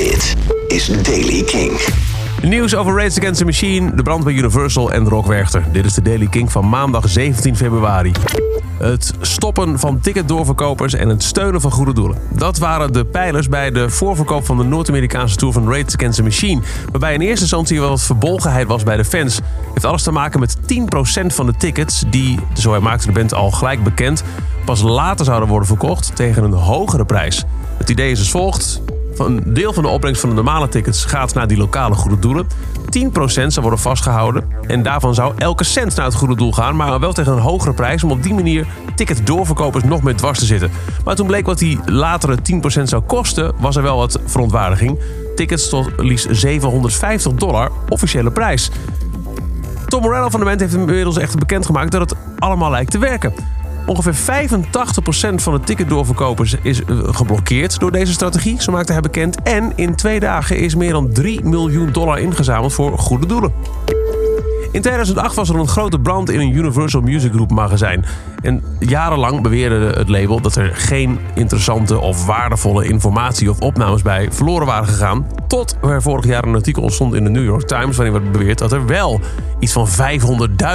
Dit is Daily King. Nieuws over Rage Against the Machine, de brand bij Universal en Rock Werchter. Dit is de Daily King van maandag 17 februari. Het stoppen van ticketdoorverkopers en het steunen van goede doelen. Dat waren de pijlers bij de voorverkoop van de Noord-Amerikaanse tour van Rage Against the Machine. Waarbij in eerste instantie wel wat verbolgenheid was bij de fans. Heeft alles te maken met 10% van de tickets, die, zo hij maakte de band al gelijk bekend, pas later zouden worden verkocht tegen een hogere prijs. Het idee is als volgt. Een deel van de opbrengst van de normale tickets gaat naar die lokale goede doelen. 10% zou worden vastgehouden. En daarvan zou elke cent naar het goede doel gaan, maar wel tegen een hogere prijs. Om op die manier ticketdoorverkopers nog meer dwars te zitten. Maar toen bleek wat die latere 10% zou kosten, was er wel wat verontwaardiging. Tickets tot liefst 750 dollar, officiële prijs. Tom Morello van de band heeft inmiddels echt bekendgemaakt dat het allemaal lijkt te werken. Ongeveer 85% van de ticketdoorverkopers is eh, geblokkeerd door deze strategie, zo maakte hij bekend. En in twee dagen is meer dan 3 miljoen dollar ingezameld voor goede doelen. In 2008 was er een grote brand in een Universal Music Group magazijn. En jarenlang beweerde het label dat er geen interessante of waardevolle informatie of opnames bij verloren waren gegaan. Tot er vorig jaar een artikel ontstond in de New York Times waarin werd beweerd dat er wel iets van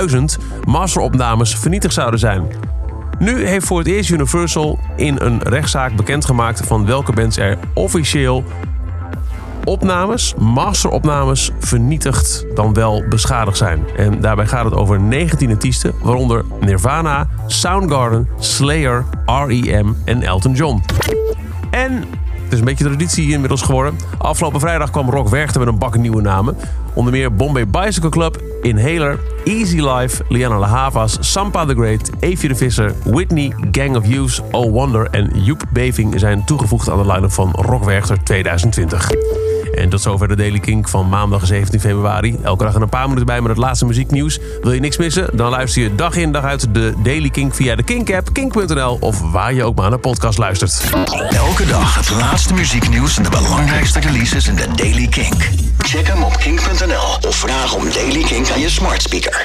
500.000 masteropnames vernietigd zouden zijn. Nu heeft voor het eerst Universal in een rechtszaak bekendgemaakt van welke bands er officieel opnames, masteropnames, vernietigd dan wel beschadigd zijn. En daarbij gaat het over 19 artiesten, waaronder Nirvana, Soundgarden, Slayer, R.E.M. en Elton John. En het is een beetje traditie inmiddels geworden. Afgelopen vrijdag kwam Rock Werchter met een bak nieuwe namen. Onder meer Bombay Bicycle Club, Inhaler, Easy Life, Liana La Havas, Sampa the Great, Evie de Visser, Whitney, Gang of Youths, Oh Wonder en Joep Beving zijn toegevoegd aan de line-up van Rock Werchter 2020. En tot zover de Daily Kink van maandag 17 februari. Elke dag een paar minuten bij met het laatste muzieknieuws. Wil je niks missen? Dan luister je dag in dag uit de Daily Kink via de Kink-app, kink.nl of waar je ook maar naar podcast luistert. Elke dag het laatste muzieknieuws en de belangrijkste releases in de Daily Kink. Check hem op kink.nl of vraag om Daily Kink aan je smart speaker.